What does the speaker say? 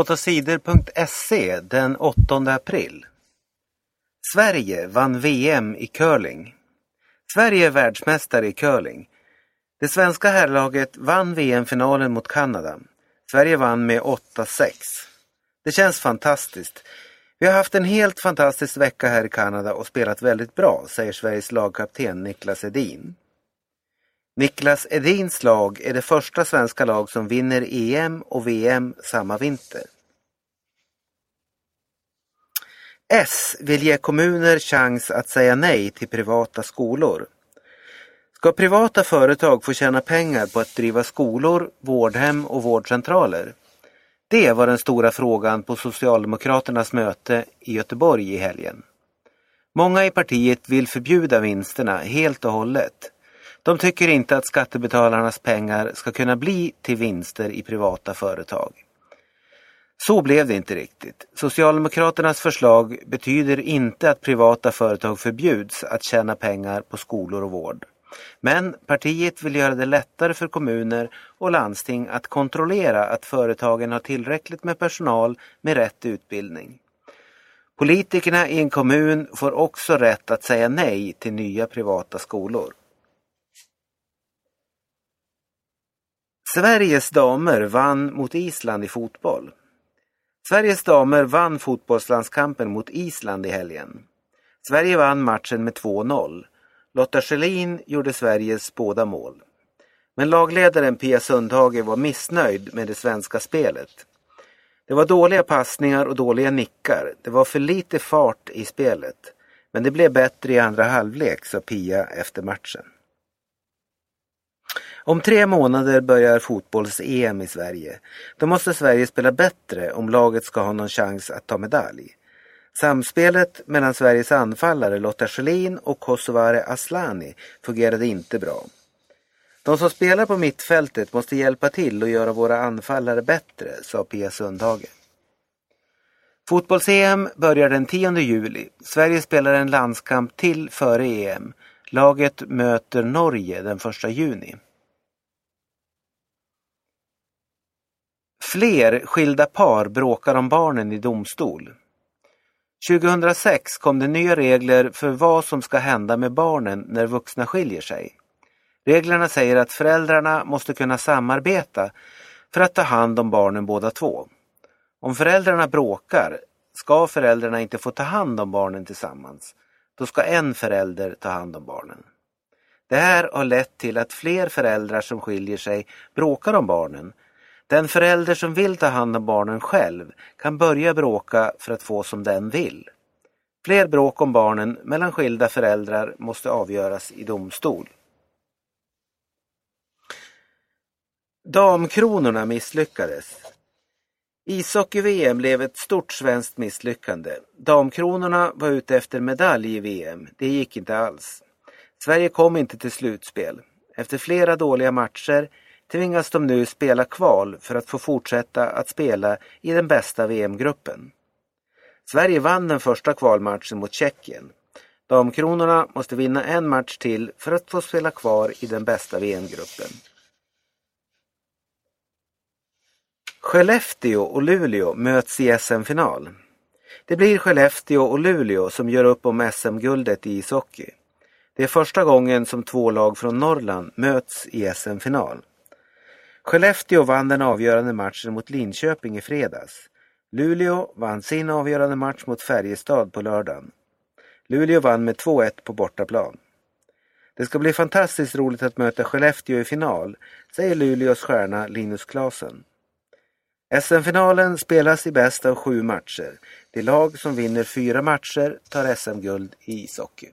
8sidor.se den 8 april. Sverige vann VM i curling. Sverige är världsmästare i curling. Det svenska herrlaget vann VM-finalen mot Kanada. Sverige vann med 8-6. Det känns fantastiskt. Vi har haft en helt fantastisk vecka här i Kanada och spelat väldigt bra, säger Sveriges lagkapten Niklas Edin. Niklas Edins lag är det första svenska lag som vinner EM och VM samma vinter. S vill ge kommuner chans att säga nej till privata skolor. Ska privata företag få tjäna pengar på att driva skolor, vårdhem och vårdcentraler? Det var den stora frågan på Socialdemokraternas möte i Göteborg i helgen. Många i partiet vill förbjuda vinsterna helt och hållet. De tycker inte att skattebetalarnas pengar ska kunna bli till vinster i privata företag. Så blev det inte riktigt. Socialdemokraternas förslag betyder inte att privata företag förbjuds att tjäna pengar på skolor och vård. Men partiet vill göra det lättare för kommuner och landsting att kontrollera att företagen har tillräckligt med personal med rätt utbildning. Politikerna i en kommun får också rätt att säga nej till nya privata skolor. Sveriges damer vann mot Island i fotboll. Sveriges damer vann fotbollslandskampen mot Island i helgen. Sverige vann matchen med 2-0. Lotta Schelin gjorde Sveriges båda mål. Men lagledaren Pia Sundhage var missnöjd med det svenska spelet. Det var dåliga passningar och dåliga nickar. Det var för lite fart i spelet. Men det blev bättre i andra halvlek, sa Pia efter matchen. Om tre månader börjar fotbolls-EM i Sverige. Då måste Sverige spela bättre om laget ska ha någon chans att ta medalj. Samspelet mellan Sveriges anfallare Lotta Schelin och Kosovare Aslani fungerade inte bra. De som spelar på mittfältet måste hjälpa till och göra våra anfallare bättre, sa Pia Sundhage. Fotbolls-EM börjar den 10 juli. Sverige spelar en landskamp till före EM. Laget möter Norge den 1 juni. Fler skilda par bråkar om barnen i domstol. 2006 kom det nya regler för vad som ska hända med barnen när vuxna skiljer sig. Reglerna säger att föräldrarna måste kunna samarbeta för att ta hand om barnen båda två. Om föräldrarna bråkar ska föräldrarna inte få ta hand om barnen tillsammans. Då ska en förälder ta hand om barnen. Det här har lett till att fler föräldrar som skiljer sig bråkar om barnen den förälder som vill ta hand om barnen själv kan börja bråka för att få som den vill. Fler bråk om barnen mellan skilda föräldrar måste avgöras i domstol. Damkronorna misslyckades. Ishockey-VM blev ett stort svenskt misslyckande. Damkronorna var ute efter medalj i VM. Det gick inte alls. Sverige kom inte till slutspel. Efter flera dåliga matcher tvingas de nu spela kval för att få fortsätta att spela i den bästa VM-gruppen. Sverige vann den första kvalmatchen mot Tjeckien. Damkronorna måste vinna en match till för att få spela kvar i den bästa VM-gruppen. Skellefteå och Luleå möts i SM-final. Det blir Skellefteå och Luleå som gör upp om SM-guldet i ishockey. Det är första gången som två lag från Norrland möts i SM-final. Skellefteå vann den avgörande matchen mot Linköping i fredags. Luleå vann sin avgörande match mot Färjestad på lördagen. Luleå vann med 2-1 på bortaplan. Det ska bli fantastiskt roligt att möta Skellefteå i final, säger Luleås stjärna Linus Klasen. SM-finalen spelas i bäst av sju matcher. Det lag som vinner fyra matcher tar SM-guld i ishockey.